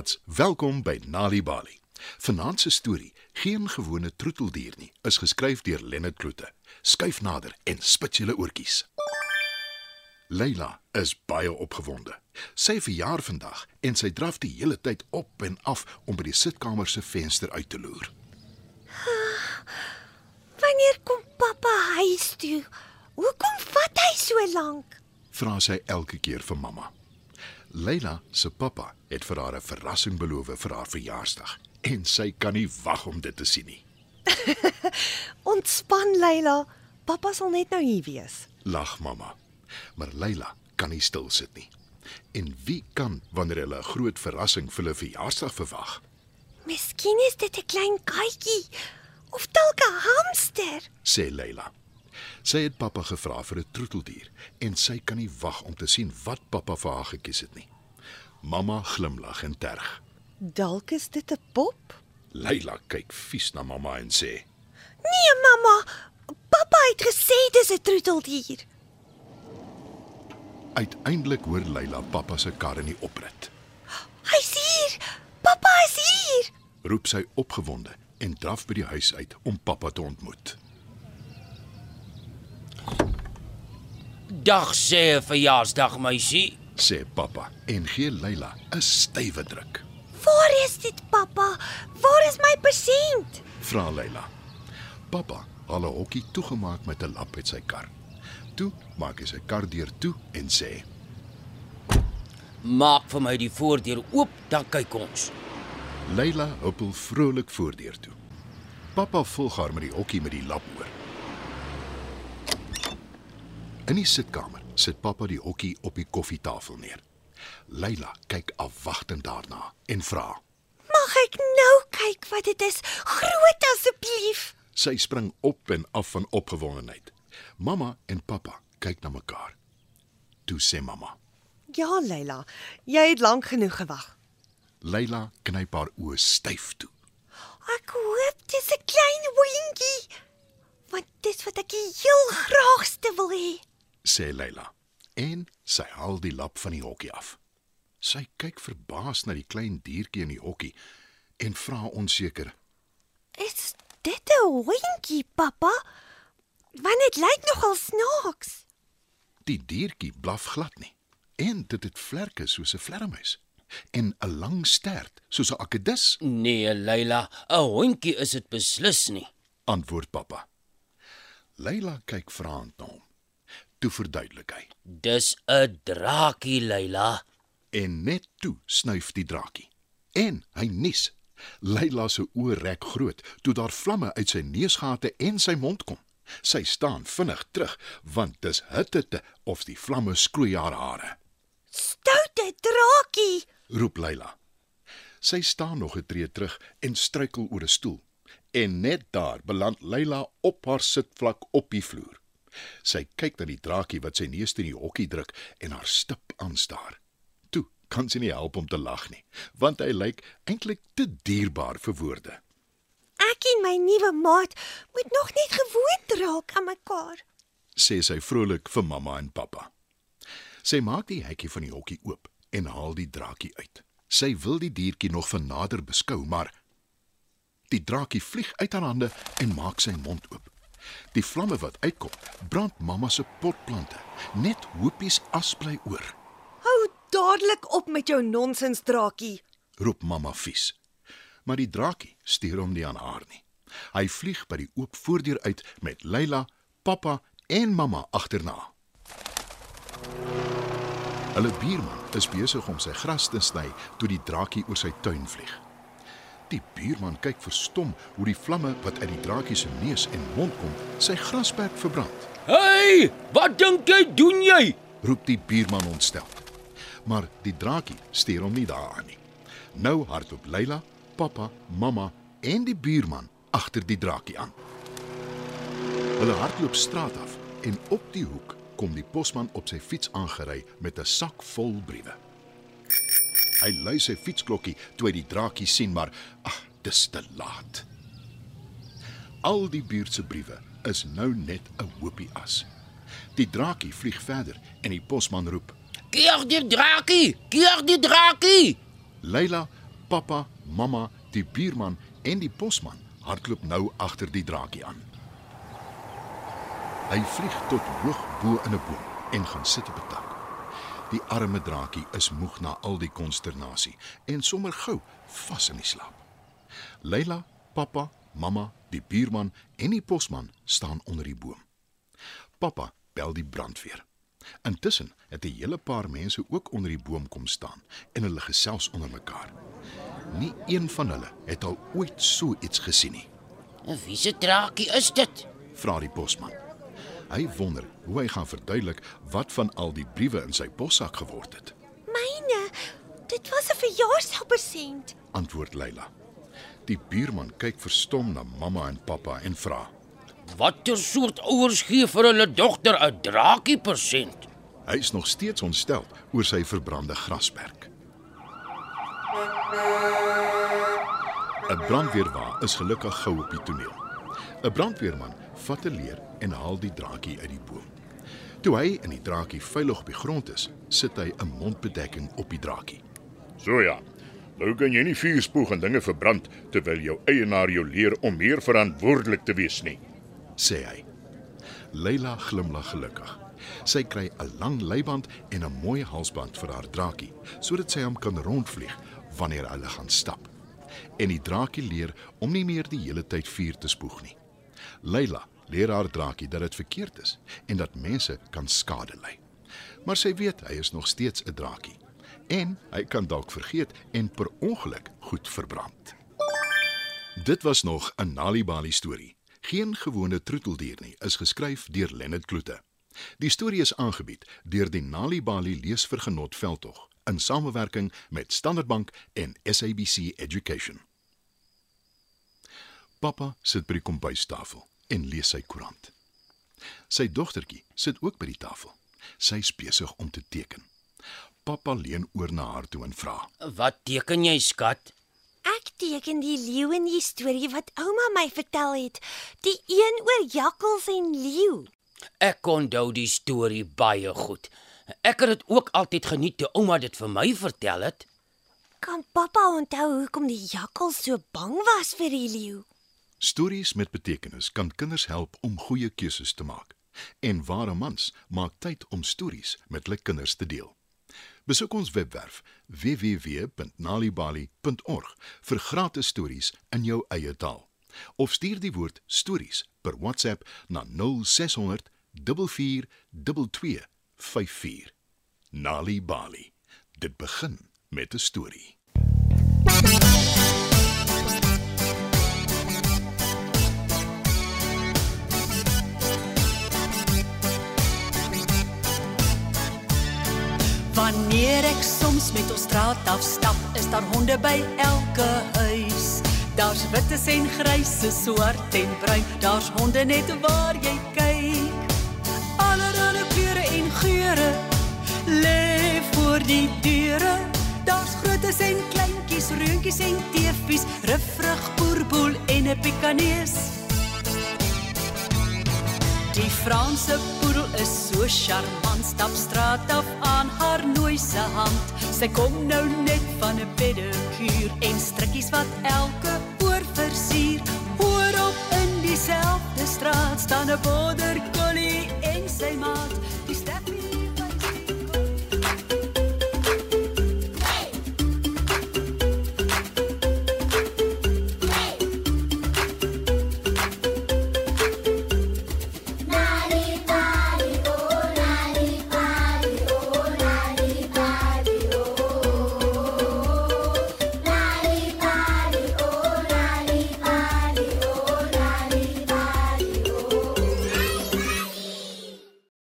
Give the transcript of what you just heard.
Maats, welkom by Nali Bali. Vanaand se storie, geen gewone troeteldier nie, is geskryf deur Lennard Kloete. Skuif nader en spit julle oortjies. Leila is baie opgewonde. Sy verjaar vandag en sy draf die hele tyd op en af om by die sitkamer se venster uit te loer. Wanneer kom pappa huis toe? Hoekom vat hy so lank? Vra sy elke keer vir mamma. Leila se pappa het vir haar 'n verrassing beloof vir haar verjaarsdag en sy kan nie wag om dit te sien nie. Ontspan, Leila. Pappa sal net nou hier wees. Lag mamma. Maar Leila kan nie stil sit nie. En wie kan wanneer hulle 'n groot verrassing vir hulle verjaarsdag verwag? Miskien is dit 'n klein katjie of dalk 'n hamster. sê Leila. Sy het pappa gevra vir 'n troeteldier en sy kan nie wag om te sien wat pappa vir haar gekies het nie. Mamma glimlag en terg. Dalk is dit 'n pop? Leila kyk vies na mamma en sê: Nee, mamma. Pappa het gesê dis 'n troeteldier. Uiteindelik hoor Leila pappa se kar in die oprit. Hy's hier. Pappa is hier. Roep sy opgewonde en draf by die huis uit om pappa te ontmoet. Dag sê verjaarsdag meisie. sê pappa en gee Leila 'n stywe druk. Waar is dit, pappa? Waar is my persent? Vra Leila. Pappa haal 'n hokkie toegemaak met 'n lap uit sy kar. Toe maak hy sy kar deur toe en sê: Maak vir my die voordeur oop, dan kyk ons. Leila huppel vrolik voordeur toe. Pappa volg haar met die hokkie met die lap oor. In die sitkamer sit pappa die hokkie op die koffietafel neer. Leila kyk afwagtend daarna en vra: Mag ek nou kyk wat dit is? Groot asseblief. Sy spring op en af van opgewondenheid. Mamma en pappa kyk na mekaar. Toe sê mamma: Ja, Leila, jy het lank genoeg gewag. Leila knyp haar oë styf toe. Ek hoop dis 'n klein hondjie. Want dis wat ek die heel graagste wil hê. Sê Leila. En sy haal die lap van die hokkie af. Sy kyk verbaas na die klein diertjie in die hokkie en vra onseker: Is dit 'n hondjie, pappa? Want dit lyk nogal snaaks. "Die diertjie blaf glad nie en dit het vlerke soos 'n vlermuis en 'n lang stert soos 'n akedus," Nee, Leila, 'n hondjie is dit beslis nie. antwoord pappa. Leila kyk vraend na hom. Toe verduidelik hy Dis 'n draakie, Leila. en net toe snuif die draakie. En hy nies. Leila se oë rek groot toe daar vlamme uit sy neusgate en sy mond kom. Sy staan vinnig terug want dis hittete of die vlamme skroei haar hare. Stoute draakie. Roep Leila. Sy staan nog 'n tree terug en struikel oor 'n stoel. En net daar beland Leila op haar sitvlak op die vloer. Sy kyk na die draakie wat sy neus teen die hokkie druk en haar stip aanstaar. Toe kan sy nie help om te lag nie, want hy lyk eintlik te dierbaar vir woorde. Ek en my nuwe maat moet nog net gewoond raak aan mekaar. sê sy vrolik vir mamma en pappa. Sy maak die hekkie van die hokkie oop en haal die draakie uit. Sy wil die diertjie nog van nader beskou, maar die draakie vlieg uit haar hande en maak sy mond oop. Die vlamme wat uitkom, brand mamma se potplante. Net hoopies as bly oor, Hou dadelik op met jou nonsens draakie. roep mamma vies. Maar die draakie stuur hom nie aan haar nie. Hy vlieg by die oop voordeur uit met Leila, pappa en mamma agterna. Hulle buurman is besig om sy gras te sny toe die draakie oor sy tuin vlieg. Die buurman kyk verstom hoe die vlamme wat uit die draakie se neus en mond kom, sy grasperk verbrand. Hey, wat dink jy doen jy? Roep die buurman ontstel. Maar die draakie steur hom nie daaraan nie. Nou hardloop Leila, pappa, mamma en die buurman agter die draakie aan. Hulle hardloop straat af en op die hoek kom die posman op sy fiets aangery met 'n sak vol briewe. Hy lui sy fietsklokkie toe hy die draakie sien, maar ag, dis te laat. Al die buurt se briewe is nou net 'n hoopie as. Die draakie vlieg verder en die posman roep: Keer die draakie, keer die draakie. Leila, pappa, mamma, die buurman en die posman hardloop nou agter die draakie aan. Hy vlieg tot hoog bo in 'n boom en gaan sit op 'n tak. Die arme draakie is moeg na al die konsternasie en sommer gou vas in die slaap. Leila, pappa, mamma, die buurman en die posman staan onder die boom. Pappa bel die brandweer. Intussen het 'n hele paar mense ook onder die boom kom staan en hulle gesels onder mekaar. Nie een van hulle het al ooit so iets gesien nie, wie se draakie is dit? vra die posman. Hy wonder hoe hy gaan verduidelik wat van al die briewe in sy possak geword het, Myne, dit was 'n verjaarsdagpresent. antwoord Leila. Die buurman kyk verstom na mamma en pappa en vra: Watter soort ouers gee vir hulle dogter 'n draakie persent? Hy is nog steeds ontstel oor sy verbrande grasperk. 'n Brandweerwa is gelukkig gou op die toneel. 'n Brandweerman vat 'n leer en haal die draakie uit die boom. Toe hy en die draakie veilig op die grond is, sit hy 'n mondbedekking op die draakie. So ja. Nou kan jy nie vuur spoeg en dinge verbrand terwyl jou eienaar jou leer om meer verantwoordelik te wees nie. sê hy. Leila glimlag gelukkig. Sy kry 'n lang leiband en 'n mooi halsband vir haar draakie, sodat sy hom kan rondvlieg wanneer hulle gaan stap. En die draakie leer om nie meer die hele tyd vuur te spoeg nie. Leila leer haar draakie dat dit verkeerd is en dat mense kan skade ly. Maar sy weet hy is nog steeds 'n draakie en hy kan dalk vergeet en per ongeluk goed verbrand. Dit was nog 'n Nalibali storie. Geen gewone troeteldier nie, is geskryf deur Lennard Kloete. Die storie is aangebied deur die Nalibali leesvergenot veldtog in samewerking met Standard Bank en SABC Education. Pappa sit by die kombuistafel en lees sy koerant. Sy dogtertjie sit ook by die tafel. Sy's besig om te teken. Pappa leun oor na haar toe en vra: Wat teken jy, skat? Ek teken die leeu in die storie wat ouma my vertel het, die een oor jakkals en leeu. Ek onthou die storie baie goed. Ek het dit ook altyd geniet toe ouma dit vir my vertel het. Kan pappa onthou hoekom die jakkals so bang was vir die leeu? Stories met betekenis kan kinders help om goeie keuses te maak. En ware mans maak tyd om stories met hulle kinders te deel. Besoek ons webwerf www.nalibali.org vir gratis stories in jou eie taal. Of stuur die woord stories per WhatsApp na 0600 4422 54. Nali Bali. Dit begin met 'n storie. Wanneer ek soms met ons straat afstap, is daar honde by elke huis. Daar's wites en grysse, swart en bruin, daar's honde net waar jy kyk. Voor die deure. Daar's grootes en kleintjies, reuntjies en teefies, ruffrig boerboel en 'n pikanees. Die Franse poedel is so charmant, stap straat af aan haar nooise hand. Sy kom nou net van 'n pedikuur en strikkies wat elke oor versier. Hoor op in dieselfde straat staan 'n border collie en sy maat.